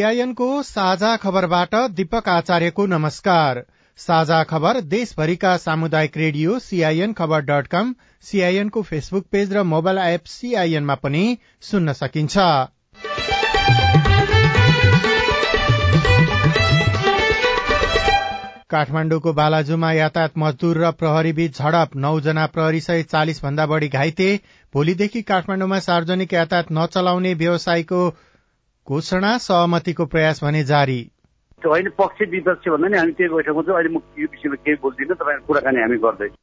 सीआईएनको साझा खबरबाट दीपक आचार्यको नमस्कार। साझा खबर देशभरिका सामुदायिक रेडियो सीआईएन खबर डट कम सीआईएनको फेसबुक पेज र मोबाइल एप सीआईएनमा पनि सुन्न सकिन्छ। काठमाण्डुको बालाजुमा यातायात मजदूर र प्रहरी बीच झडप नौजना प्रहरी सहित चालिस भन्दा बढ़ी घाइते। भोलिदेखि काठमाण्डुमा सार्वजनिक यातायात नचलाउने व्यवसायीको घोषणा सहमतिको प्रयास भने जारी। होइन पक्ष विपक्ष भन्दा नि हामी त्यही बैठकमा चाहिँ अहिले म यो विषयमा केही बोल्दिनँ तपाईँको कुराकानी हामी गर्दैछौँ।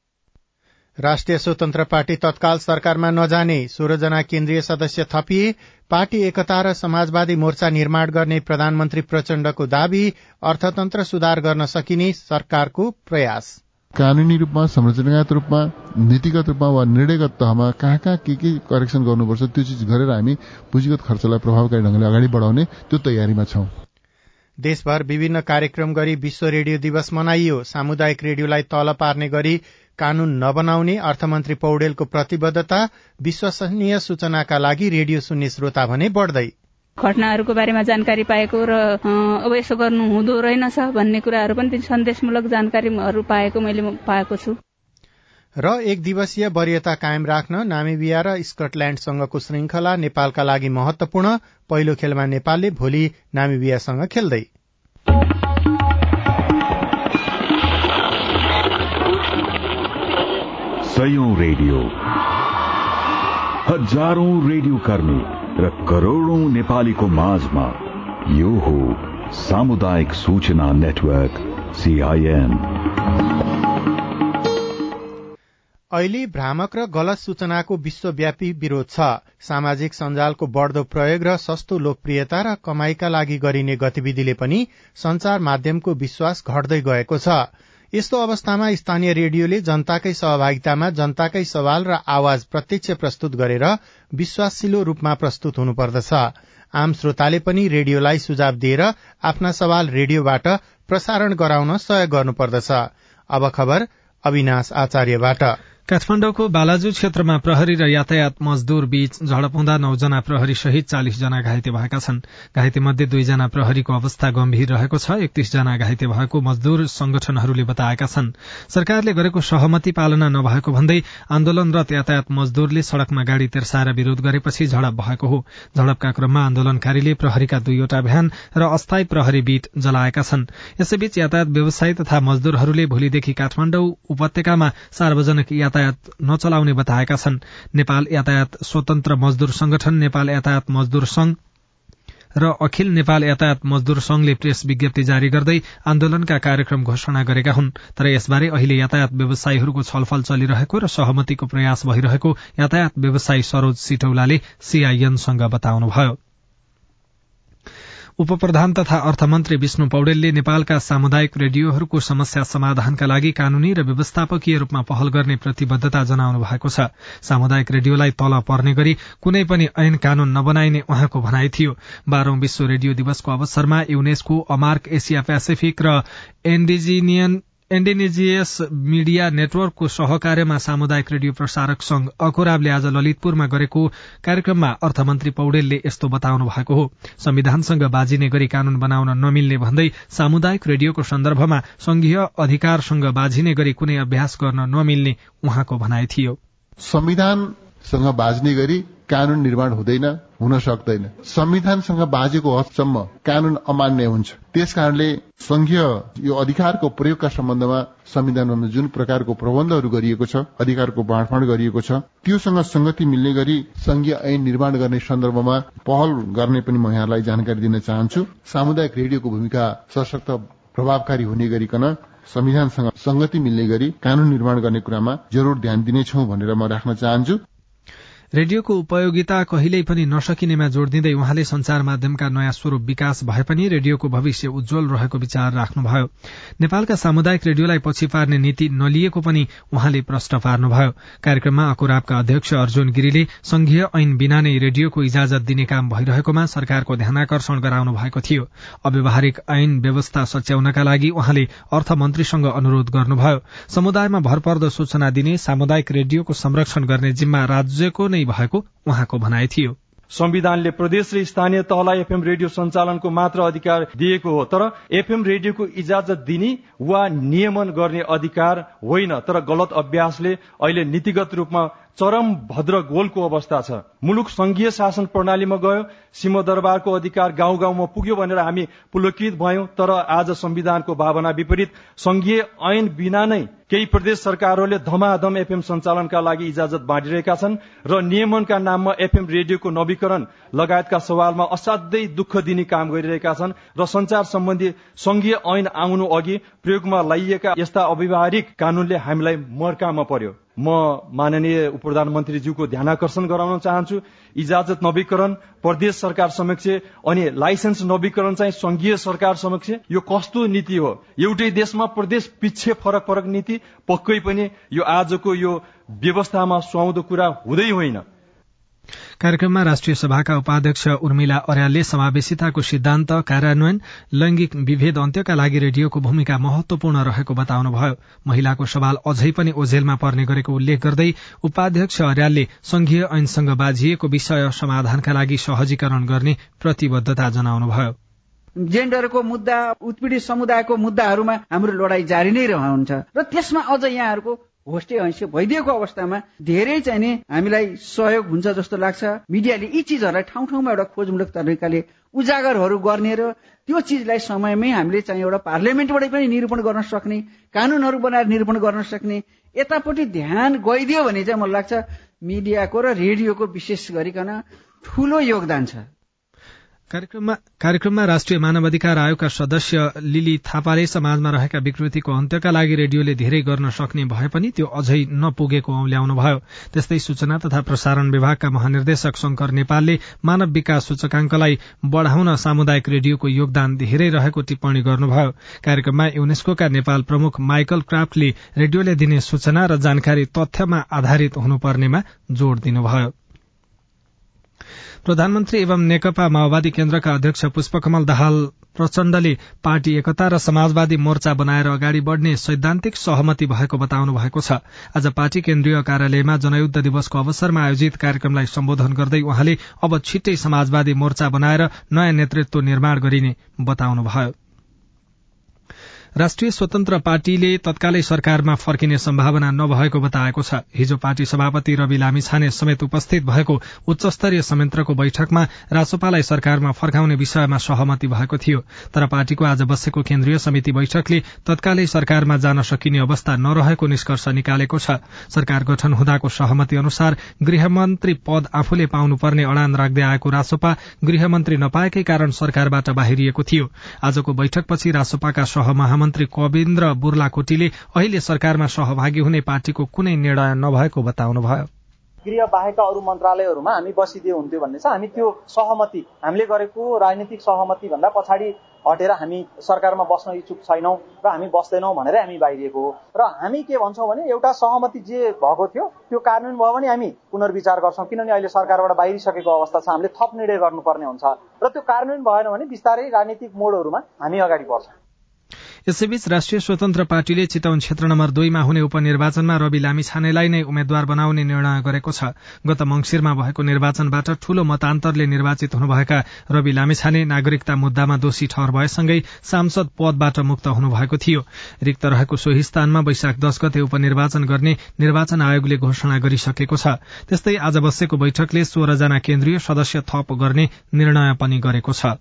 राष्ट्रिय स्वतन्त्र पार्टी तत्काल सरकारमा नजाने सोह्रजना केन्द्रीय सदस्य थपिए पार्टी एकता र समाजवादी मोर्चा निर्माण गर्ने प्रधानमन्त्री प्रचण्डको दावी अर्थतन्त्र सुधार गर्न सकिने सरकारको प्रयास। कानूनी रूपमा संरचनागत रूपमा नीतिगत रूपमा वा निर्णयगत तहमा कहाँ कहाँ के के करेक्सन गर्नुपर्छ त्यो चिज गरेर हामी पुँजीगत खर्चलाई प्रभावकारी ढंगले अगाडि बढाउने त्यो तयारीमा छौं। देशभर विभिन्न कार्यक्रम गरी विश्व रेडियो दिवस मनाइयो। सामुदायिक रेडियोलाई तल पार्ने गरी कानून नबनाउने अर्थमन्त्री पौडेलको प्रतिबद्धता विश्वसनीय सूचनाका लागि रेडियो सुन्ने श्रोता भने बढ़दै घटनाहरूको बारेमा जानकारी पाएको र अब यसो गर्नु हुँदो रहेनछ भन्ने कुराहरू पनि सन्देशमूलक जानकारीहरू पाएको मैले पाएको छु। र एक दिवसीय वरियता कायम राख्न नामिबिया र स्कटल्याण्डसँगको श्रृंखला नेपालका लागि महत्वपूर्ण पहिलो खेलमा नेपालले भोलि नामिबियासँग खेल्दै। रेडियो। हजारौं रेडियो कर्मी। र करोड़ौं नेपालीको माझमा यो हो सामुदायिक सूचना नेटवर्क सीआईएन अहिले भ्रामक र गलत सूचनाको विश्वव्यापी विरोध छ। सामाजिक सञ्जालको बढ़दो प्रयोग र सस्तो लोकप्रियता र कमाईका लागि गरिने गतिविधिले पनि संचार माध्यमको विश्वास घट्दै गएको छ। यस्तो अवस्थामा स्थानीय रेडियोले जनताकै सहभागितामा जनताकै सवाल र आवाज प्रत्यक्ष प्रस्तुत गरेर विश्वासिलो रूपमा प्रस्तुत हुनुपर्दछ। आम श्रोताले पनि रेडियोलाई सुझाव दिएर आफ्ना सवाल रेडियोबाट प्रसारण गराउन सहयोग गर्नुपर्दछ। काठमाडौँको बालाजु क्षेत्रमा प्रहरी र यातायात मजदूर बीच झडप हुँदा नौजना प्रहरी सहित चालिस जना घाइते भएका छन्। घाइते मध्ये दुईजना प्रहरीको अवस्था गम्भीर रहेको छ। एकतीस जना घाइते भएको मजदूर संगठनहरूले बताएका छन्। सरकारले गरेको सहमति पालना नभएको भन्दै आन्दोलनरत यातायात मजदूरले सड़कमा गाड़ी तेर्साएर विरोध गरेपछि झडप भएको हो। झडपका क्रममा आन्दोलनकारीले प्रहरीका दुईवटा भ्यान र अस्थायी प्रहरी बीट जलाएका छन्। यसैबीच यातायात व्यवसायी तथा मजदूरहरूले भोलिदेखि काठमाडौँ उपत्यकामा सार्वजनिक यातायात यातायात नचलाउने बताएका छन्। नेपाल यातायात स्वतन्त्र मजदूर संगठन नेपाल यातायात मजदूर संघ र अखिल नेपाल यातायात मजदूर संघले प्रेस विज्ञप्ति जारी गर्दै आन्दोलनका कार्यक्रम घोषणा गरेका हुन्। तर यसबारे अहिले यातायात व्यवसायीहरूको छलफल चलिरहेको र सहमतिको प्रयास भइरहेको यातायात व्यवसायी सरोज सिटौलाले सीआईएनसँग बताउनुभयो। उपप्रधान तथा अर्थमन्त्री विष्णु पौडेलले नेपालका सामुदायिक रेडियोहरूको समस्या समाधानका लागि कानूनी र व्यवस्थापकीय रूपमा पहल गर्ने प्रतिबद्धता जनाउनु भएको छ। सामुदायिक रेडियोलाई तल पर्ने गरी कुनै पनि ऐन कानून नबनाइने उहाँको भनाइ थियो। बाह्रौं विश्व रेडियो दिवसको अवसरमा युनेस्को अमार्क एसिया पेसिफिक र एन्डिजिनियन एन्डेनेजियस मीडिया नेटवर्कको सहकार्यमा सामुदायिक रेडियो प्रसारक संघ अखोराबले आज ललितपुरमा गरेको कार्यक्रममा अर्थमन्त्री पौडेलले यस्तो बताउनु भएको हो। संविधानसँग बाजिने गरी कानून बनाउन नमिल्ने भन्दै सामुदायिक रेडियोको सन्दर्भमा संघीय अधिकारसँग बाजिने गरी कुनै अभ्यास गर्न नमिल्ने उहाँको भनाइ थियो। संविधानसँग गरी कानून निर्माण हुँदैन हुन सक्दैन। संविधानसँग बाजेको हदसम्म कानून अमान्य हुन्छ। त्यस कारणले संघीय यो अधिकारको प्रयोगका सम्बन्धमा संविधानमा जुन प्रकारको प्रबन्धहरू गरिएको छ अधिकारको बाँडफाँड गरिएको छ त्योसँग संगति मिल्ने गरी संघीय ऐन निर्माण गर्ने सन्दर्भमा पहल गर्ने पनि म यहाँलाई जानकारी दिन चाहन्छु। सामुदायिक रेडियोको भूमिका सशक्त प्रभावकारी हुने गरिकन संविधानसँग संगति मिल्ने गरी कानून निर्माण गर्ने कुरामा जरूर ध्यान दिनेछौ भनेर म राख्न चाहन्छु। रेडियोको उपयोगिता कहिल्यै पनि नसकिनेमा जोड़ दिँदै उहाँले संचार माध्यमका नयाँ स्वरूप विकास भए पनि रेडियोको भविष्य उज्जवल रहेको विचार राख्नुभयो। नेपालका सामुदायिक रेडियोलाई पछि पार्ने नीति नलिएको पनि उहाँले प्रश्न पार्नुभयो। कार्यक्रममा अकुराबका अध्यक्ष अर्जुन गिरीले संघीय ऐन बिना नै रेडियोको इजाजत दिने काम भइरहेकोमा सरकारको ध्यानकर्षण गराउनु भएको थियो। अव्यवहारिक ऐन व्यवस्था सच्याउनका लागि उहाँले अर्थमन्त्रीसँग अनुरोध गर्नुभयो। समुदायमा भरपर्दो सूचना दिने सामुदायिक रेडियोको संरक्षण गर्ने जिम्मा राज्यको नै भएको उहाँको भनाइ थियो। संविधानले प्रदेश र स्थानीय तहलाई एफएम रेडियो सञ्चालनको मात्र अधिकार दिएको हो तर एफएम रेडियोको इजाजत दिने वा नियमन गर्ने अधिकार होइन तर गलत अभ्यासले अहिले नीतिगत रूपमा चरम भद्र गोलको अवस्था छ। मुलुक संघीय शासन प्रणालीमा गयो सिंहदरबारको अधिकार गाउँ गाउँमा पुग्यो भनेर हामी पुलकित भयौं तर आज संविधानको भावना विपरीत। संघीय ऐन बिना नै केही प्रदेश सरकारहरूले धमाधम एफएम सञ्चालनका लागि इजाजत बाँडिरहेका छन् र नियमनका नाममा एफएम रेडियोको नवीकरण लगायतका सवालमा असाध्यै दुःख दिने काम गरिरहेका छन् र संचार सम्बन्धी संघीय ऐन आउनु अघि प्रयोगमा ल्याइएका यस्ता अव्यवहारिक कानूनले हामीलाई मर्कामा पर्यो। म माननीय उप प्रधानमन्त्रीज्यूको ध्यान आकर्षण गराउन चाहन्छु। इजाजत नवीकरण प्रदेश सरकार समक्ष अनि लाइसेन्स नवीकरण चाहिँ संघीय सरकार समक्ष यो कस्तो नीति हो? एउटै देशमा प्रदेश पिच्छे फरक फरक नीति पक्कै पनि यो आजको यो व्यवस्थामा सुहाउँदो कुरा हुँदै होइन। कार्यक्रममा राष्ट्रिय सभाका उपाध्यक्ष उर्मिला अर्यालले समावेशिताको सिद्धान्त कार्यान्वयन लैंगिक विभेद अन्त्यका लागि रेडियोको भूमिका महत्वपूर्ण रहेको बताउनुभयो। महिलाको सवाल अझै पनि ओझेलमा पर्ने गरेको उल्लेख गर्दै उपाध्यक्ष अर्यालले संघीय ऐनसँग बाझिएको विषय समाधानका लागि सहजीकरण गर्ने प्रतिबद्धता जनाउनुभयो। जेन्डरको मुद्दा उत्पीडित समुदायको मुद्दाहरूमा हाम्रो लडाई जारी नै रहन्छ। र त्यसमा अझ यहाँहरूको होस्टे हैसिय भइदिएको अवस्थामा धेरै चाहिँ नि हामीलाई सहयोग हुन्छ जस्तो लाग्छ। मिडियाले यी चिजहरूलाई ठाउँ ठाउँमा एउटा खोजमूलक तरिकाले उजागरहरू गर्ने र त्यो चिजलाई समयमै हामीले चाहिँ एउटा पार्लियामेन्टबाटै पनि निरूपण गर्न सक्ने कानूनहरू बनाएर निरूपण गर्न सक्ने यतापट्टि ध्यान गइदियो भने चाहिँ मलाई लाग्छ मिडियाको र रेडियोको विशेष गरिकन ठूलो योगदान छ। कार्यक्रममा राष्ट्रिय मानवाधिकार आयोगका सदस्य लिली थापाले समाजमा रहेका विकृतिको अन्त्यका लागि रेडियोले धेरै गर्न सक्ने भए पनि त्यो अझै नपुगेको औल्याउनुभयो त्यस्तै सूचना तथा प्रसारण विभागका महानिर्देशक शंकर नेपालले मानव विकास सूचकांकलाई बढ़ाउन सामुदायिक रेडियोको योगदान धेरै रहेको टिप्पणी गर्नुभयो। कार्यक्रममा युनेस्कोका नेपाल प्रमुख माइकल क्राफ्टले रेडियोले दिने सूचना र जानकारी तथ्यमा आधारित हुनुपर्नेमा जोड़ दिनुभयो। प्रधानमन्त्री एवं नेकपा माओवादी केन्द्रका अध्यक्ष पुष्पकमल दाहाल प्रचण्डले पार्टी एकता र समाजवादी मोर्चा बनाएर अगाडि बढ़ने सैद्धान्तिक सहमति भएको बताउनु भएको छ। आज पार्टी केन्द्रीय कार्यालयमा जनयुद्ध दिवसको अवसरमा आयोजित कार्यक्रमलाई सम्बोधन गर्दै उहाँले अब छिट्टै समाजवादी मोर्चा बनाएर नयाँ नेतृत्व निर्माण गरिने बताउनुभयो। राष्ट्रिय स्वतन्त्र पार्टीले तत्कालै सरकारमा फर्किने सम्भावना नभएको बताएको छ। हिजो पार्टी सभापति रवि लामिछाने समेत उपस्थित भएको उच्चस्तरीय संयन्त्रको बैठकमा रासोपालाई सरकारमा फर्काउने विषयमा सहमति भएको थियो। तर पार्टीको आज बसेको केन्द्रीय समिति बैठकले तत्कालै सरकारमा जान सकिने अवस्था नरहेको निष्कर्ष निकालेको छ। सरकार गठन हुँदाको सहमति अनुसार गृहमन्त्री पद आफूले पाउनुपर्ने अडान राख्दै आएको रासोपा गृहमन्त्री नपाएकै कारण सरकारबाट बाहिरिएको थियो। आजको बैठकपछि रासोपाका सहमहामन्त्री मन्त्री कविन्द्र बुर्लाकोटीले अहिले सरकारमा सहभागी हुने पार्टीको कुनै निर्णय नभएको बताउनुभयो। गृह बाहेकका अरू मन्त्रालयहरूमा हामी बसिदिए हुन्थ्यो भन्ने छ। हामी त्यो सहमति हामीले गरेको राजनीतिक सहमति भन्दा पछाडि हटेर हामी सरकारमा बस्न इच्छुक छैनौँ र हामी बस्दैनौँ भनेरै हामी बाहिरिएको हो। र हामी के भन्छौँ भने एउटा सहमति जे भएको थियो त्यो कार्यान्वयन भयो भने हामी पुनर्विचार गर्छौँ। किनभने अहिले सरकारबाट बाहिरिसकेको अवस्था छ। हामीले थप निर्णय गर्नुपर्ने हुन्छ। र त्यो कार्यान्वयन भएन भने बिस्तारै राजनीतिक मोडहरूमा हामी अगाडि बढ्छौँ। यसैबीच राष्ट्रिय स्वतन्त्र पार्टीले चितवन क्षेत्र नम्बर दुईमा हुने उपनिर्वाचनमा रवि लामी छानेलाई नै उम्मेद्वार बनाउने निर्णय गरेको छ। गत मंगिरमा भएको निर्वाचनबाट ठूलो मतान्तरले निर्वाचित हुनुभएका रवि लामिछाने नागरिकता मुद्दामा दोषी ठहर भएसँगै सांसद पदबाट मुक्त हुनुभएको थियो। रिक्त रहेको सोही स्थानमा वैशाख दश गते उपनिर्वाचन गर्ने निर्वाचन आयोगले घोषणा गरिसकेको छ। त्यस्तै आज बसेको बैठकले सोह्रजना केन्द्रीय सदस्य थप गर्ने निर्णय पनि गरेको छ।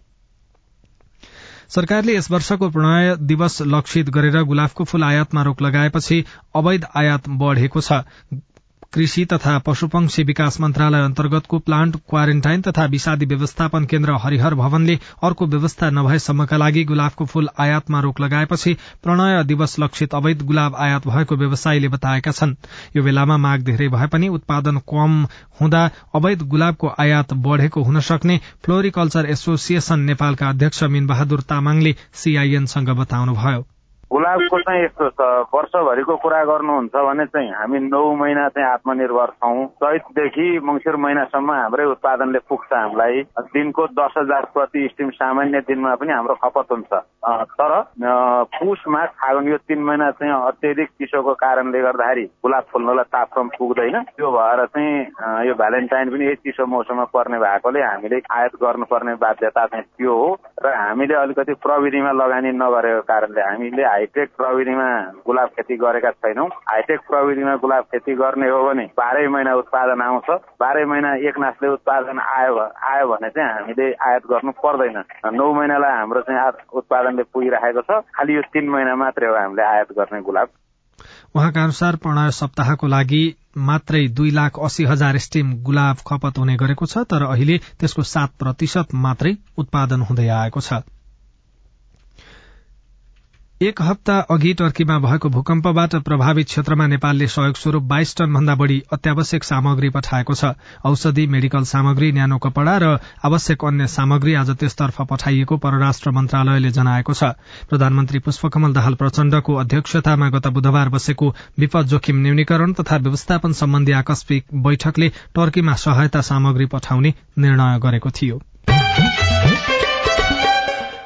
सरकारले यस वर्षको प्रणय दिवस लक्षित गरेर गुलाबको फूल आयातमा रोक लगाएपछि अवैध आयात बढ़ेको छ। कृषि तथा पशुपक्षी विकास मन्त्रालय अन्तर्गतको प्लान्ट क्वारेन्टाइन तथा विषादी व्यवस्थापन केन्द्र हरिहर भवनले अर्को व्यवस्था नभएसम्मका लागि गुलाबको फूल आयातमा रोक लगाएपछि प्रणय दिवस लक्षित अवैध गुलाब आयात भएको व्यवसायीले बताएका छन्। यो बेलामा माग धेरै भए पनि उत्पादन कम हुँदा अवैध गुलाबको आयात बढ़ेको हुन सक्ने फ्लोरिकल्चर एसोसिएशन नेपालका अध्यक्ष मीन बहादुर तामाङले सीआईएनसँग बताउनुभयो। गुलाबको चाहिँ यस्तो छ वर्षभरिको कुरा गर्नुहुन्छ भने चाहिँ हामी नौ महिना चाहिँ आत्मनिर्भर छौँ। चैतदेखि मङ्सिर महिनासम्म हाम्रै उत्पादनले पुग्छ हामीलाई। दिनको दस हजार प्रति स्टिम सामान्य दिनमा पनि हाम्रो खपत हुन्छ। तर पुसमा फागुन यो तिन महिना चाहिँ अत्यधिक चिसोको कारणले गर्दाखेरि गुलाब फुल्नलाई तापक्रम पुग्दैन। त्यो भएर चाहिँ यो भ्यालेन्टाइन पनि यही चिसो मौसममा पर्ने भएकोले हामीले आयात गर्नुपर्ने बाध्यता चाहिँ त्यो हो। र हामीले अलिकति प्रविधिमा लगानी नगरेको कारणले हामीले हाइटेक प्रविधिमा गुलाब खेती गरेका छैनौँ। हाइटेक प्रविधिमा गुलाब खेती गर्ने हो भने बाह्रै महिना उत्पादन आउँछ। बाह्रै महिना एक नासले उत्पादन आयो आयो भने चाहिँ हामीले आयात गर्नु पर्दैन। नौ महिनालाई हाम्रो चाहिँ उत्पादनले पुगिरहेको छ। खालि यो तीन महिना मात्रै हो हामीले आयात गर्ने गुलाब। उहाँका अनुसार प्रणय सप्ताहको लागि मात्रै दुई लाख अस्सी हजार स्टिम गुलाब खपत हुने गरेको छ तर अहिले त्यसको सात प्रतिशत मात्रै उत्पादन हुँदै आएको छ। एक हप्ता अघि टर्कीमा भएको भूकम्पबाट प्रभावित क्षेत्रमा नेपालले सहयोग स्वरूप बाइस टन भन्दा बढ़ी अत्यावश्यक सामग्री पठाएको छ। औषधि मेडिकल सामग्री न्यानो कपड़ा र आवश्यक अन्य सामग्री आज त्यसतर्फ पठाइएको परराष्ट्र मन्त्रालयले जनाएको छ। प्रधानमन्त्री पुष्पकमल दाहाल प्रचण्डको अध्यक्षतामा गत बुधबार बसेको विपद जोखिम न्यूनीकरण तथा व्यवस्थापन सम्बन्धी आकस्मिक बैठकले टर्कीमा सहायता सामग्री पठाउने निर्णय गरेको थियो।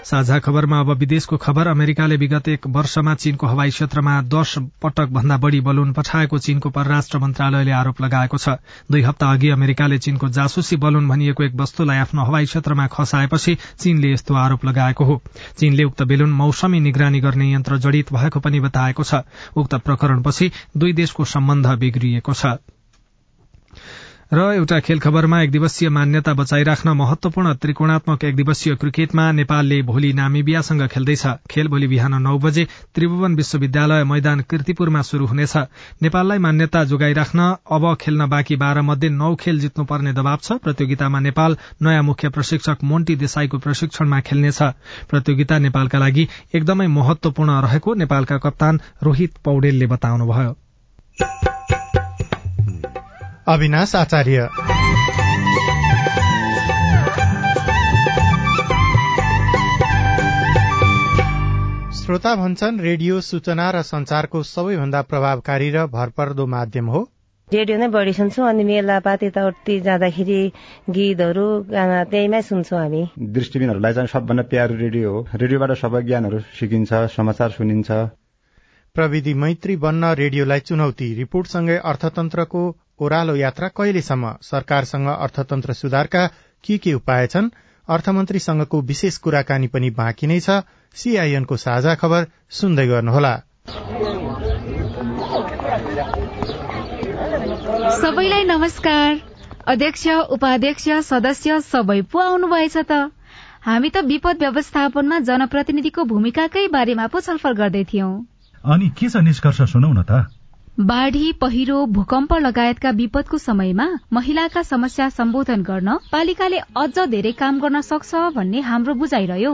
साझा खबरमा अब विदेशको खबर। अमेरिकाले विगत एक वर्षमा चीनको हवाई क्षेत्रमा दश पटक भन्दा बढ़ी बलून पठाएको चीनको परराष्ट्र मन्त्रालयले आरोप लगाएको छ। दुई हप्ता अघि अमेरिकाले चीनको जासुसी बलून भनिएको एक वस्तुलाई आफ्नो हवाई क्षेत्रमा खसाएपछि चीनले यस्तो आरोप लगाएको हो। चीनले उक्त बेलुन मौसमी निगरानी गर्ने यन्त्र जडित भएको पनि बताएको छ। उक्त प्रकरणपछि दुई देशको सम्बन्ध बिग्रिएको छ। र एउटा खेल खबरमा एक दिवसीय मान्यता बचाइराख्न महत्वपूर्ण त्रिकोणात्मक एक दिवसीय क्रिकेटमा नेपालले भोलि नामिबियासँग खेल्दैछ। खेल भोलि बिहान नौ बजे त्रिभुवन विश्वविद्यालय मैदान किर्तिपुरमा शुरू हुनेछ। नेपाललाई मान्यता जोगाइराख्न अब खेल्न बाँकी बाह्र मध्ये नौ खेल जित्नुपर्ने दबाव छ। प्रतियोगितामा नेपाल नयाँ मुख्य प्रशिक्षक मोन्टी देसाईको प्रशिक्षणमा खेल्नेछ। प्रतियोगिता नेपालका लागि एकदमै महत्वपूर्ण रहेको नेपालका कप्तान रोहित पौडेलले बताउनुभयो। अविनाश आचार्य। श्रोता भन्छन् रेडियो सूचना र संचारको सबैभन्दा प्रभावकारी र भरपर्दो माध्यम हो। रेडियो नै बढी सुन्छौँ अनि मेला पाती जाँदाखेरि गीतहरू गाना त्यहीमै सुन्छौँ हामी। दृष्टिबिनहरूलाई चाहिँ सबभन्दा प्यारो रेडियो हो। रेडियोबाट सबै ज्ञानहरू सिकिन्छ समाचार सुनिन्छ। प्रविधि मैत्री बन्न रेडियोलाई चुनौती। रिपोर्टसँगै अर्थतन्त्रको ओह्रालो यात्रा कहिलेसम्म? सरकारसँग अर्थतन्त्र सुधारका के के उपाय छन्? अर्थमन्त्रीसँगको विशेष कुराकानी पनि बाँकी नै छ। सीआईएनको साझा खबर सुन्दै गर्नुहोला। सबैलाई नमस्कार। अध्यक्ष उपाध्यक्ष सदस्य सबै पो आउनुभएछ त? हामी त विपद व्यवस्थापनमा जनप्रतिनिधिको भूमिकाकै बारेमा पो छलफल गर्दै थियौं। अनि के छ निष्कर्ष सुनौ न त? बाढ़ी पहिरो भूकम्प लगायतका विपदको समयमा महिलाका समस्या सम्बोधन गर्न पालिकाले अझ धेरै काम गर्न सक्छ भन्ने हाम्रो बुझाइरह्यो।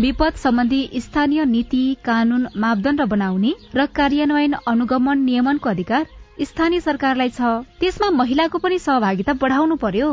विपद सम्बन्धी स्थानीय नीति कानून मापदण्ड बनाउने र कार्यान्वयन अनुगमन नियमनको अधिकार स्थानीय सरकारलाई छ। त्यसमा महिलाको पनि सहभागिता बढाउनु पर्यो।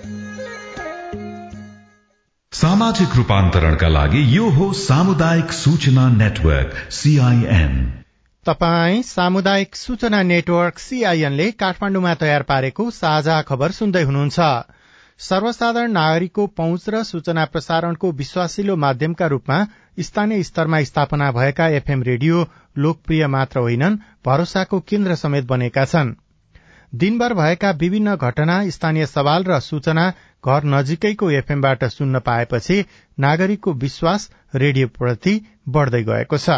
सामाजिक रूपान्तरणका लागि यो हो सामुदायिक सूचना नेटवर्क सीआईएन तपाई सामुदायिक सूचना नेटवर्क सीआईएनले काठमाण्डुमा तयार पारेको साझा खबर सुन्दै हुनुहुन्छ। सर्वसाधारण नागरिकको पहुँच र सूचना प्रसारणको विश्वासिलो माध्यमका रूपमा स्थानीय स्तरमा स्थापना भएका एफएम रेडियो लोकप्रिय मात्र होइनन् भरोसाको केन्द्र समेत बनेका छन्। दिनभर भएका विभिन्न घटना स्थानीय सवाल र सूचना घर नजिकैको एफएमबाट सुन्न पाएपछि नागरिकको विश्वास रेडियोप्रति बढ़दै गएको छ।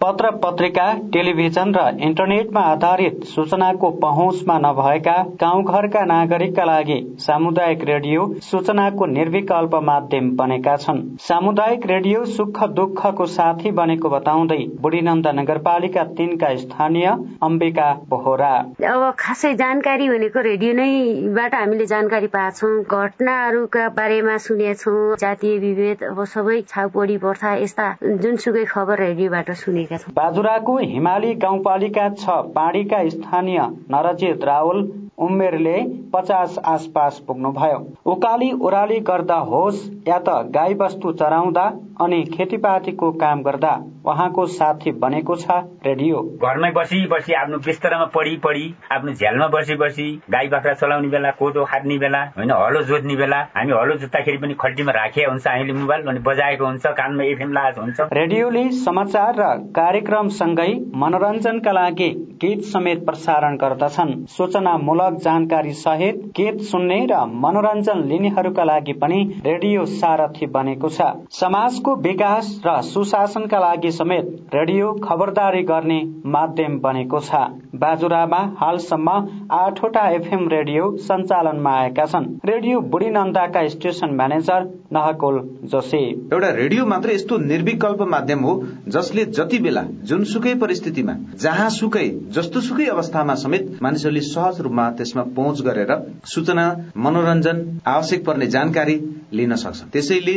पत्र पत्रिका टेलिभिजन र इन्टरनेटमा आधारित सूचनाको पहुँचमा नभएका गाउँघरका नागरिकका लागि सामुदायिक रेडियो सूचनाको निर्विकल्प माध्यम बनेका छन्। सामुदायिक रेडियो सुख दुःखको साथी बनेको बताउँदै बुढीनन्द नगरपालिका तीनका स्थानीय अम्बिका बोहरा। अब खासै जानकारी भनेको रेडियो नैबाट हामीले जानकारी पाएछौँ। घटनाहरूका बारेमा सुनेछौँ। जातीय विभेद अब सबै छाउपडी पर्था यस्ता जुनसुकै खबर रेडियोबाट सुनेका बाजुराको हिमाली गाउँपालिका छ पाँडीका स्थानीय नरजित रावल उमेरले पचास आसपास पुग्नुभयो। उकाली ओह्राली गर्दा होस् या त गाई बस्तु चराउँदा अनि खेतीपातीको काम गर्दा उहाँको साथी बनेको छ रेडियो। घरमै बसी बसी आफ्नो बिस्तरामा पढी पढी आफ्नो झ्यालमा बसी बसी गाई बाख्रा चलाउने बेला कोदो खाट्ने बेला होइन हलो जोत्ने बेला हामी हलो जोत्दाखेरि पनि खल्टीमा राखेका हुन्छ हामीले मोबाइल अनि बजाएको हुन्छ कानमा एफएम लागेको हुन्छ। रेडियोले समाचार र कार्यक्रम सँगै मनोरञ्जनका लागि गीत समेत प्रसारण गर्दछन्। सूचनामूलक जानकारी सहित गीत सुन्ने र मनोरञ्जन लिनेहरूका लागि पनि रेडियो सारथी बनेको छ। समाजको विकास र सुशासनका लागि समेत रेडियो खबरदारी गर्ने माध्यम बनेको छ। बाजुरामा हालसम्म आठवटा एफएम रेडियो सञ्चालनमा आएका छन्। रेडियो बुढी नन्दाका स्टेशन म्यानेजर नहकुल जोशी एउटा रेडियो मात्र यस्तो निर्विकल्प माध्यम हो जसले जति बेला जुनसुकै परिस्थितिमा जहाँ सुकै जस्तो सुकै अवस्थामा समेत मानिसहरूले सहज रूपमा त्यसमा पहुँच गरेर सूचना मनोरञ्जन आवश्यक पर्ने जानकारी लिन सक्छ त्यसैले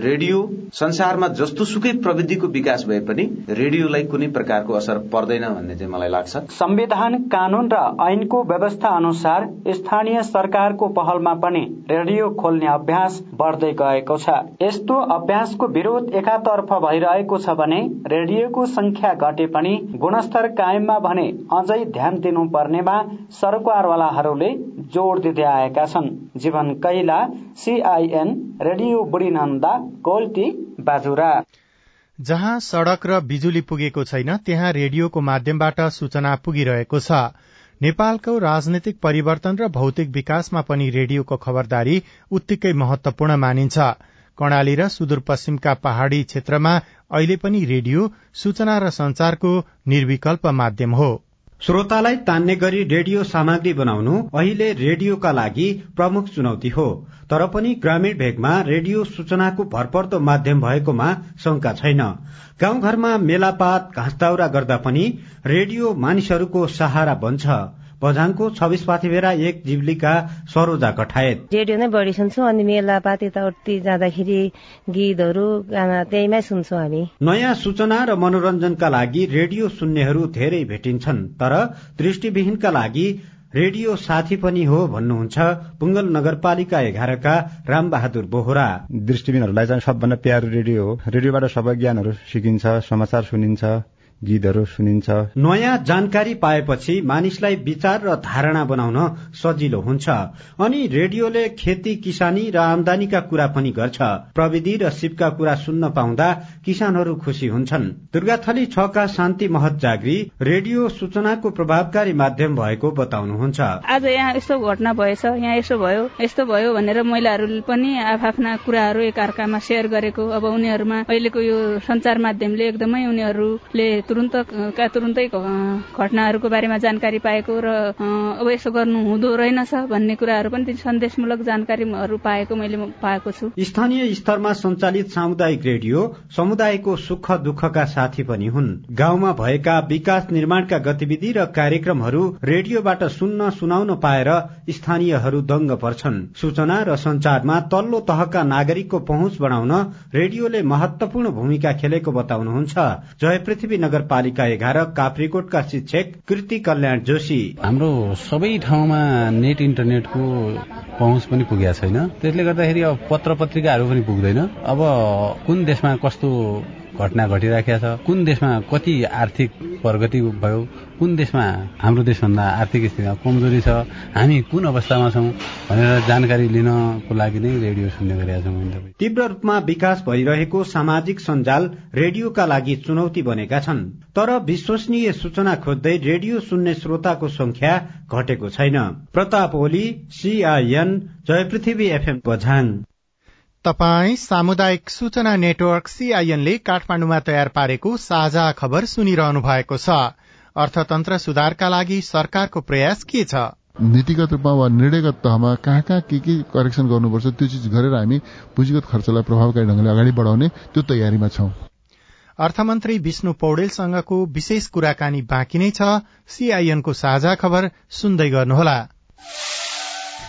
रेडियो संसारमा जस्तो सुकै प्रविधिको विकास भए पनि रेडियोलाई कुनै प्रकारको असर पर्दैन भन्ने चाहिँ मलाई लाग्छ। संविधान कानून र ऐनको व्यवस्था अनुसार स्थानीय सरकारको पहलमा पनि रेडियो खोल्ने अभ्यास बढ्दै गएको छ। यस्तो अभ्यासको विरोध एकातर्फ भइरहेको छ भने रेडियोको संख्या घटे पनि गुणस्तर कायममा भने अझै ध्यान दिनु पर्नेमा सरकारवालाहरूले जोड़ दिँदै आएका छन्। Jiwan Kaila CIN radio Budhinanda Golti Bajura. जहाँ सड़क र बिजुली पुगेको छैन त्यहाँ रेडियोको माध्यमबाट सूचना पुगिरहेको छ। नेपालको राजनीतिक परिवर्तन र भौतिक विकासमा पनि रेडियोको खबरदारी उत्तिकै महत्वपूर्ण मानिन्छ। कर्णाली र सुदूरपश्चिमका पहाड़ी क्षेत्रमा अहिले पनि रेडियो सूचना र संचारको निर्विकल्प माध्यम हो। श्रोतालाई तान्ने गरी रेडियो सामग्री बनाउनु अहिले रेडियोका लागि प्रमुख चुनौती हो। तर पनि ग्रामीण भेगमा रेडियो सूचनाको भरपर्दो माध्यम भएकोमा शंका छैन। गाउँघरमा मेलापात घाँसदाउरा गर्दा पनि रेडियो मानिसहरूको सहारा बन्छ। बझाङको छब्बिस पाथिभेरा एक जीवलीका सरोजा कठायत। रेडियो नै बढी सुन्छौँ अनि मेला पात यताउति जाँदाखेरि गीतहरू गाना त्यहीमै सुन्छौँ हामी। नयाँ सूचना र मनोरञ्जनका लागि रेडियो सुन्नेहरू धेरै भेटिन्छन् तर दृष्टिविहीनका लागि रेडियो साथी पनि हो भन्नुहुन्छ पुङ्गल नगरपालिका एघारका रामबहादुर बोहरा। दृष्टिविहीनहरूलाई चाहिँ सबभन्दा प्यारो रेडियो हो। रेडियोबाट सबै ज्ञानहरू सिकिन्छ समाचार सुनिन्छ। गीतहरू सुनिन्छ। नयाँ जानकारी पाएपछि मानिसलाई विचार र धारणा बनाउन सजिलो हुन्छ। अनि रेडियोले खेती किसानी र आमदानीका कुरा पनि गर्छ। प्रविधि र सिपका कुरा सुन्न पाउँदा किसानहरू खुसी हुन्छन्। दुर्गाथली छका शान्ति महत जागरी रेडियो सूचनाको प्रभावकारी माध्यम भएको बताउनुहुन्छ। आज यहाँ यस्तो घटना भएछ यहाँ यसो भयो यस्तो भयो भनेर महिलाहरूले पनि आफ्ना कुराहरू एकअर्कामा सेयर गरेको। अब उनीहरूमा अहिलेको यो संचार माध्यमले एकदमै उनीहरूले तुरुन्तका तुरुन्तै घटनाहरूको बारेमा जानकारी पाएको र अब यसो गर्नु हुँदो रहेनछ भन्ने कुराहरू पनि सन्देशमूलक जानकारीहरू पाएको मैले पाएको छु। स्थानीय स्तरमा सञ्चालित सामुदायिक रेडियो समुदायको सुख दुःखका साथी पनि हुन्। गाउँमा भएका विकास निर्माणका गतिविधि र कार्यक्रमहरू रेडियोबाट सुन्न सुनाउन पाएर स्थानीयहरू दङ्ग पर्छन्। सूचना र संचारमा तल्लो तहका नागरिकको पहुँच बढाउन रेडियोले महत्वपूर्ण भूमिका खेलेको बताउनुहुन्छ। जय पृथ्वी नगरपालिका एघार काप्रीकोटका शिक्षक कृति कल्याण जोशी। हाम्रो सबै ठाउँमा नेट इन्टरनेटको पहुँच पनि पुगेको छैन। त्यसले गर्दाखेरि अब पत्र पत्रिकाहरू पनि पुग्दैन। अब कुन देशमा कस्तो घटना घटिराखेको छ। कुन देशमा कति आर्थिक प्रगति भयो? कुन देशमा हाम्रो देशभन्दा आर्थिक स्थितिमा कमजोरी छ? हामी कुन अवस्थामा छौँ भनेर जानकारी लिनको लागि नै रेडियो सुन्ने गरेका छौँ तीव्र रूपमा विकास भइरहेको सामाजिक सञ्जाल रेडियोका लागि चुनौती बनेका छन्। तर विश्वसनीय सूचना खोज्दै रेडियो सुन्ने श्रोताको संख्या घटेको छैन। Pratap Oli CIN Jay Prithvi FM Bajhang. तपाई सामुदायिक सूचना नेटवर्क सीआईएनले काठमाण्डुमा तयार पारेको साझा खबर सुनिरहनु भएको छ। अर्थतन्त्र सुधारका लागि सरकारको प्रयास के छ? नीतिगत रूपमा वा निर्णयगत तहमा कहाँ कहाँ के के करेक्सन गर्नुपर्छ त्यो चिज गरेर हामी पुँजीगत खर्चलाई प्रभावकारी ढंगले अगाडि बढाउने त्यो तयारीमा छौं। अर्थमन्त्री विष्णु पौडेलसँगको विशेष कुराकानी बाँकी नै छ। सीआईएनको साझा खबर सुन्दै गर्नुहोला।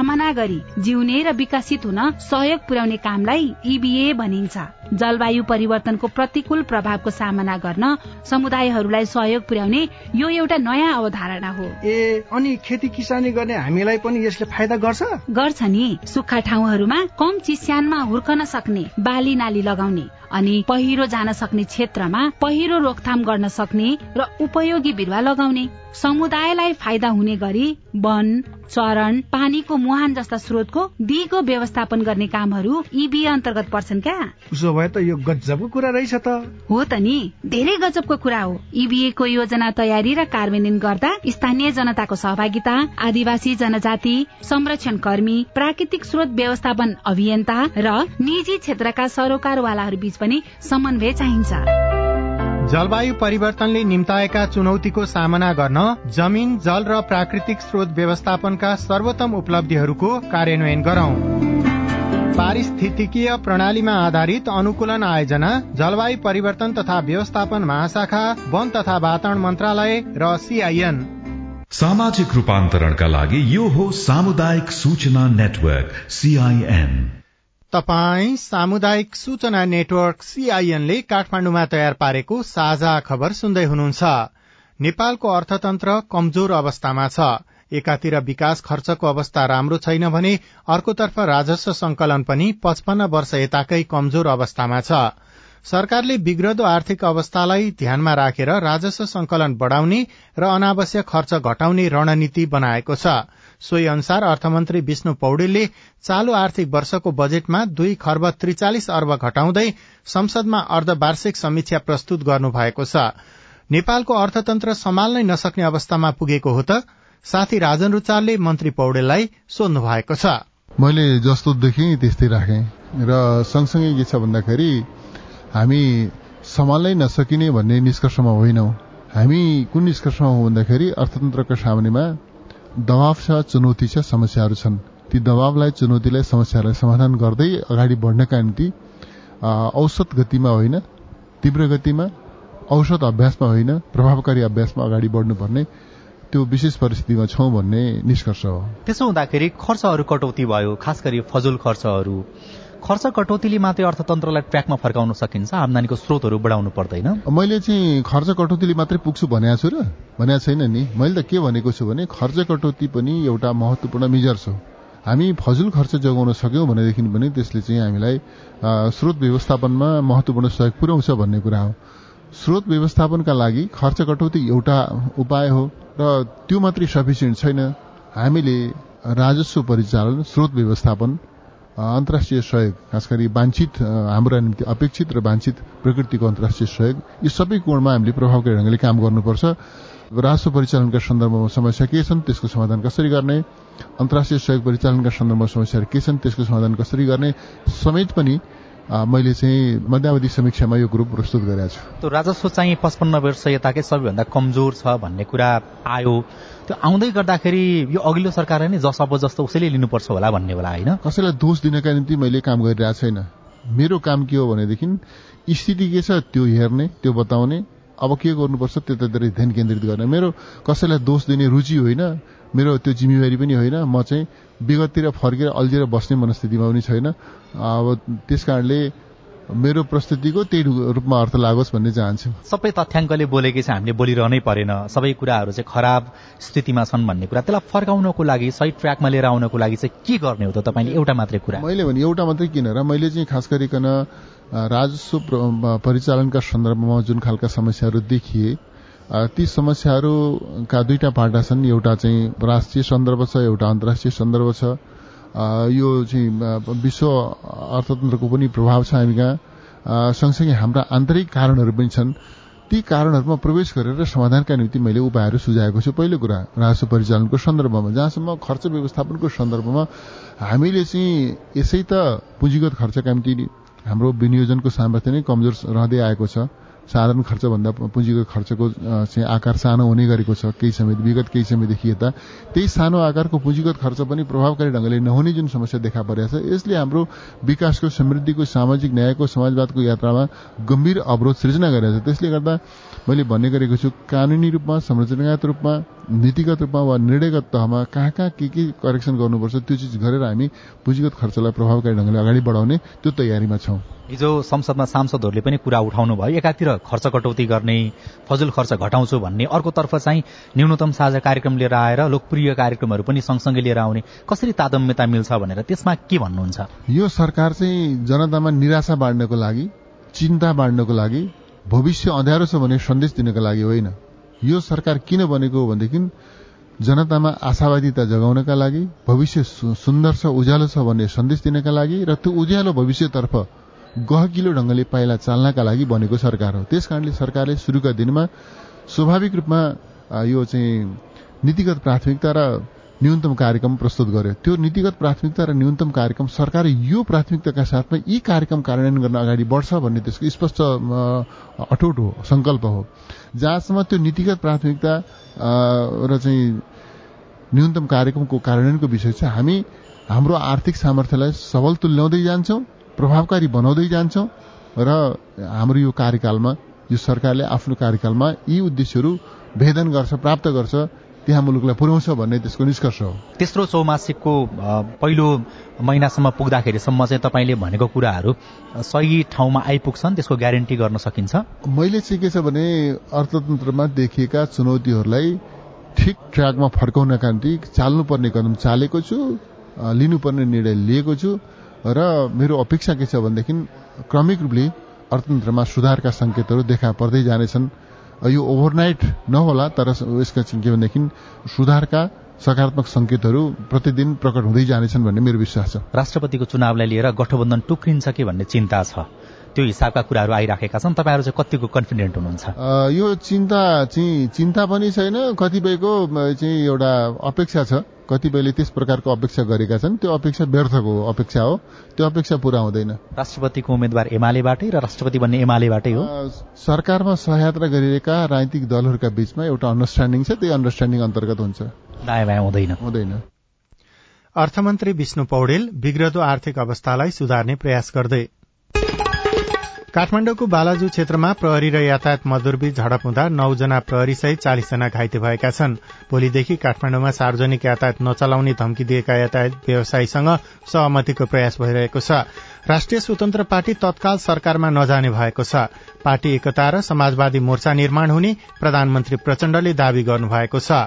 सामना गरी जिउने र विकसित हुन सहयोग पुर्याउने कामलाई इबिए भनिन्छ। जलवायु परिवर्तनको प्रतिकूल प्रभावको सामना गर्न समुदायहरूलाई सहयोग पुर्याउने यो एउटा नयाँ अवधारणा हो। ए अनि खेती किसानी गर्ने हामीलाई पनि यसले फाइदा गर्छ? गर्छ नि। सुक्खा ठाउँहरूमा कम चिस्यानमा हुर्कन सक्ने बाली नाली लगाउने अनि पहिरो जान सक्ने क्षेत्रमा पहिरो रोकथाम गर्न सक्ने र उपयोगी बिरुवा लगाउने। समुदायलाई फाइदा हुने गरी वन चरण पानीको मुहान जस्ता स्रोतको दिगो व्यवस्थापन गर्ने कामहरू इबी अन्तर्गत पर्छन् क्या? उसो भए त यो गजबको कुरा रहेछ त। हो त नि धेरै गजबको कुरा हो। इबिए को योजना तयारी र कार्यान्वयन गर्दा स्थानीय जनताको सहभागिता आदिवासी जनजाति संरक्षण कर्मी प्राकृतिक स्रोत व्यवस्थापन अभियन्ता र निजी क्षेत्रका सरोकारवालाहरू बीच पनि समन्वय चाहिन्छ। जलवायु परिवर्तनले निम्ताएका चुनौतीको सामना गर्न जमिन जल र प्राकृतिक स्रोत व्यवस्थापनका सर्वोत्तम उपलब्धिहरूको कार्यान्वयन गरौं। पारिस्थितिकीय प्रणालीमा आधारित अनुकूलन आयोजना जलवायु परिवर्तन तथा व्यवस्थापन महाशाखा वन तथा वातावरण मन्त्रालय र सीआईएन। सामाजिक रूपान्तरणका लागि यो हो सामुदायिक सूचना नेटवर्क सीआईएन। तपाई सामुदायिक सूचना नेटवर्क सीआईएनले काठमाण्डुमा तयार पारेको साझा खबर सुन्दै हुनुहुन्छ। नेपालको अर्थतन्त्र कमजोर अवस्थामा छ। एकातिर विकास खर्चको अवस्था राम्रो छैन भने अर्कोतर्फ राजस्व संकलन पनि पचपन्न वर्ष यताकै कमजोर अवस्थामा छ। सरकारले बिग्रदो आर्थिक अवस्थालाई ध्यानमा राखेर राजस्व संकलन बढ़ाउने र अनावश्यक खर्च घटाउने रणनीति बनाएको छ। सोही अनुसार अर्थमन्त्री विष्णु पौडेलले चालू आर्थिक वर्षको बजेटमा दुई खर्ब त्रिचालिस अर्ब घटाउँदै संसदमा अर्धवार्षिक समीक्षा प्रस्तुत गर्नु भएको छ। नेपालको अर्थतन्त्र सम्हाल्नै नसक्ने अवस्थामा पुगेको हो त साथी राजन रुचालले मन्त्री पौडेललाई सोध्नु भएको छ। मैले जस्तो देखेँ त्यस्तै राखेँ। र सँगसँगै के छ भन्दाखेरि हामी सम्हाल्नै नसकिने भन्ने निष्कर्षमा होइनौ। हामी कुन निष्कर्षमा हो भन्दाखेरि अर्थतन्त्रका सामुन्नेमा दबाव छ चुनौती छ समस्याहरू छन्। ती दबावलाई चुनौतीलाई समस्यालाई समाधान गर्दै अगाडि बढ्नका निम्ति औसत गतिमा होइन तीव्र गतिमा औसत अभ्यासमा होइन प्रभावकारी अभ्यासमा अगाडि बढ्नुपर्ने त्यो विशेष परिस्थितिमा छौँ भन्ने निष्कर्ष हो। त्यसो हुँदाखेरि खर्चहरू कटौती भयो खास गरी फजुल खर्चहरू। खर्च कटौतीले मात्रै अर्थतन्त्रलाई ट्र्याकमा फर्काउन सकिन्छ आमदानीको स्रोतहरू बढाउनु पर्दैन। मैले चाहिँ खर्च कटौतीले मात्रै पुग्छु भनेको छु र? भनेको छैन नि। मैले त के भनेको छु भने खर्च कटौती पनि एउटा महत्वपूर्ण मिजर छ। हामी फजुल खर्च जोगाउन सक्यौँ भनेदेखि पनि त्यसले चाहिँ हामीलाई स्रोत व्यवस्थापनमा महत्वपूर्ण सहयोग पुर्याउँछ भन्ने कुरा हो। स्रोत व्यवस्थापनका लागि खर्च कटौती एउटा उपाय हो र त्यो मात्रै सफिसियन्ट छैन। हामीले राजस्व परिचालन स्रोत व्यवस्थापन अन्तर्राष्ट्रिय सहयोग खास गरी वाञ्छित हाम्रा निम्ति अपेक्षित र वाञ्छित प्रकृतिको अन्तर्राष्ट्रिय सहयोग यी सबै कोणमा हामीले प्रभावकारी ढङ्गले काम गर्नुपर्छ। राजस्व परिचालनका सन्दर्भमा समस्या के छन् त्यसको समाधान कसरी गर्ने? अन्तर्राष्ट्रिय सहयोग परिचालनका सन्दर्भमा समस्याहरू के छन् त्यसको समाधान कसरी गर्ने? समेत पनि मैले चाहिँ मध्यावधि समीक्षामा यो ग्रुप प्रस्तुत गरेको छु। त्यो राजस्व चाहिँ पचपन्न वर्ष यताकै सबैभन्दा कमजोर छ भन्ने कुरा आयो। त्यो आउँदै गर्दाखेरि यो अघिल्लो सरकारले नै जस अब जस्तो उसैले लिनुपर्छ होला भन्ने होला होइन? कसैलाई दोष दिनका निम्ति मैले काम गरिरहेको छैन। मेरो काम के हो भनेदेखि स्थिति के छ त्यो हेर्ने त्यो बताउने अब के गर्नुपर्छ त्यतातिर ध्यान केन्द्रित गर्ने। मेरो कसैलाई दोष दिने रुचि होइन मेरो त्यो जिम्मेवारी पनि होइन। म चाहिँ विगततिर फर्केर अल्झिएर बस्ने मनस्थितिमा पनि छैन। अब त्यस कारणले मेरो प्रस्तुतिको त्यही रूपमा अर्थ लागोस् भन्ने चाहन्छु सबै तथ्याङ्कले बोलेकै छ हामीले बोलिरहनै परेन। सबै कुराहरू चाहिँ खराब स्थितिमा छन् भन्ने कुरा। त्यसलाई फर्काउनको लागि सही ट्र्याकमा लिएर आउनको लागि चाहिँ के गर्ने हो त तपाईँले? एउटा मात्रै कुरा। मैले भने एउटा मात्रै किन र मैले चाहिँ खास गरिकन राजस्व परिचालनका सन्दर्भमा जुन खालका समस्याहरू देखिए ती समस्याहरूका दुईटा पाटा छन्। एउटा चाहिँ राष्ट्रिय सन्दर्भ छ एउटा अन्तर्राष्ट्रिय सन्दर्भ छ। यो चाहिँ विश्व अर्थतन्त्रको पनि प्रभाव छ हामी कहाँ सँगसँगै हाम्रा आन्तरिक कारणहरू पनि छन्। ती कारणहरूमा प्रवेश गरेर समाधानका निम्ति मैले उपायहरू सुझाएको छु। पहिलो कुरा राजस्व परिचालनको सन्दर्भमा जहाँसम्म खर्च व्यवस्थापनको सन्दर्भमा हामीले चाहिँ यसै त पुँजीगत खर्चका निम्ति हाम्रो विनियोजनको सामर्थ्य नै कमजोर रहँदै आएको छ। साधारण खर्चभन्दा पुँजीको खर्चको चाहिँ आकार सानो हुने गरेको छ। केही समय विगत केही समयदेखि यता। त्यही सानो आकारको पुँजीगत खर्च पनि प्रभावकारी ढङ्गले नहुने जुन समस्या देखा परेको छ यसले हाम्रो विकासको समृद्धिको सामाजिक न्यायको समाजवादको यात्रामा गम्भीर अवरोध सृजना गरेको छ। त्यसले गर्दा मैले भन्ने गरेको छु कानूनी रूपमा संरचनागत रूपमा नीतिगत रूपमा वा निर्णयगत तहमा कहाँ कहाँ के के करेक्सन गर्नुपर्छ त्यो चिज गरेर हामी पुँजीगत खर्चलाई प्रभावकारी ढङ्गले अगाडि बढाउने त्यो तयारीमा छौं। हिजो संसदमा सांसदहरूले पनि कुरा उठाउनु भयो एकातिर खर्च कटौती गर्ने फजुल खर्च घटाउँछु भन्ने अर्कोतर्फ चाहिँ न्यूनतम साझा कार्यक्रम लिएर आएर लोकप्रिय कार्यक्रमहरू पनि सँगसँगै लिएर आउने कसरी तादम्यता मिल्छ भनेर त्यसमा के भन्नुहुन्छ? यो सरकार चाहिँ जनतामा निराशा बाँड्नको लागि चिन्ता बाँड्नको लागि भविष्य अँध्यारो छ भने सन्देश दिनको लागि होइन। यो सरकार किन बनेको हो भनेदेखि जनतामा आशावादिता जगाउनका लागि भविष्य सुन्दर छ उज्यालो छ भन्ने सन्देश दिनका लागि र त्यो उज्यालो भविष्यतर्फ गहकिलो ढंगले पाइला चाल्नका लागि बनेको सरकार हो। त्यस कारणले सरकारले शुरूका दिनमा स्वाभाविक रूपमा यो चाहिँ नीतिगत प्राथमिकता र न्यूनतम कार्यक्रम प्रस्तुत गर्यो। त्यो नीतिगत प्राथमिकता र न्यूनतम कार्यक्रम सरकार यो प्राथमिकताका साथमा यी कार्यक्रम कार्यान्वयन गर्न अगाडि बढ्छ भन्ने त्यसको स्पष्ट अटुट हो संकल्प हो। जहाँसम्म त्यो नीतिगत प्राथमिकता र चाहिँ न्यूनतम कार्यक्रमको कार्यान्वयनको विषय छ हामी हाम्रो आर्थिक सामर्थ्यलाई सबल तुल्याउँदै जान्छौं। प्रभावकारी बनाउँदै जान्छौं र हाम्रो यो कार्यकालमा यो सरकारले आफ्नो कार्यकालमा यी उद्देश्यहरू भेदन गर्छ प्राप्त गर्छ त्यहाँ मुलुकलाई पुर्याउँछ भन्ने त्यसको निष्कर्ष हो। तेस्रो चौमासिकको पहिलो महिनासम्म पुग्दाखेरिसम्म चाहिँ तपाईँले भनेको कुराहरू सही ठाउँमा आइपुग्छन् त्यसको ग्यारेन्टी गर्न सकिन्छ? मैले चाहिँ के छ भने अर्थतन्त्रमा देखिएका चुनौतीहरूलाई ठिक ट्र्याकमा फर्काउनका निम्ति चाल्नुपर्ने कदम चालेको छु लिनुपर्ने निर्णय लिएको छु। र मेरो अपेक्षा के छ भनेदेखि क्रमिक रूपले अर्थतन्त्रमा सुधारका संकेतहरू देखा पर्दै जानेछन्। यो ओभरनाइट नहोला तर यसका के भनेदेखि सुधारका सकारात्मक संकेतहरू प्रतिदिन प्रकट हुँदै जानेछन् भन्ने मेरो विश्वास छ। राष्ट्रपतिको चुनावलाई लिएर गठबन्धन टुक्रिन्छ कि भन्ने चिन्ता छ? त्यो हिसाबका कुराहरू आइराखेका छन्। तपाईँहरू चाहिँ कतिको कन्फिडेन्ट हुनुहुन्छ? यो चिन्ता चाहिँ चिन्ता पनि छैन। कतिपयको चाहिँ एउटा अपेक्षा छ। कतिपयले त्यस प्रकारको अपेक्षा गरेका छन्। त्यो अपेक्षा व्यर्थको अपेक्षा हो। त्यो अपेक्षा पूरा हुँदैन। राष्ट्रपतिको उम्मेद्वार एमालेबाटै र राष्ट्रपति बन्ने एमालेबाटै हो। सरकारमा सहयात्रा गरिरहेका राजनीतिक दलहरूका बीचमा एउटा अन्डरस्ट्यान्डिङ छ। त्यही अन्डरस्ट्यान्डिङ अन्तर्गत हुन्छ। दायाँ बायाँ हुँदैन। हुँदैन। अर्थमन्त्री विष्णु पौडेल बिग्रदो आर्थिक अवस्थालाई सुधार्ने प्रयास गर्दै काठमाडौँको बालाजु क्षेत्रमा प्रहरी र यातायात मजदूरबीच झडप हुँदा नौजना प्रहरी सहित चालिसजना घाइते भएका छन्। भोलिदेखि काठमाडौँमा सार्वजनिक यातायात नचलाउने धम्की दिएका यातायात व्यवसायीसँग सहमतिको प्रयास भइरहेको छ। राष्ट्रिय स्वतन्त्र पार्टी तत्काल सरकारमा नजाने भएको छ। पार्टी एकता र समाजवादी मोर्चा निर्माण हुने प्रधानमन्त्री प्रचण्डले दावी गर्नुभएको छ।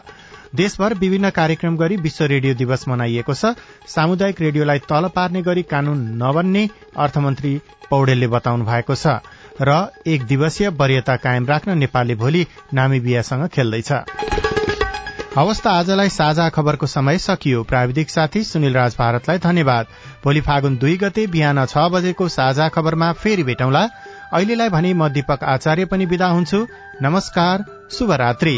देशभर विभिन्न कार्यक्रम गरी विश्व रेडियो दिवस मनाइएको छ। सामुदायिक रेडियोलाई तल पार्ने गरी कानून नबन्ने अर्थमन्त्री पौडेलले बताउनु भएको छ र एक दिवसीय वरियता कायम राख्न नेपालले भोलि नामिबियासँग खेल्दैछ। हवस् त आजलाई साझा खबरको समय सकियो। प्राविधिक साथी सुनिल राज भारतलाई धन्यवाद। भोलि फागुन दुई गते बिहान छ बजेको साझा खबरमा फेरि भेटौँला। अहिलेलाई भने म दीपक आचार्य पनि विदा हुन्छु। नमस्कार शुभरात्री।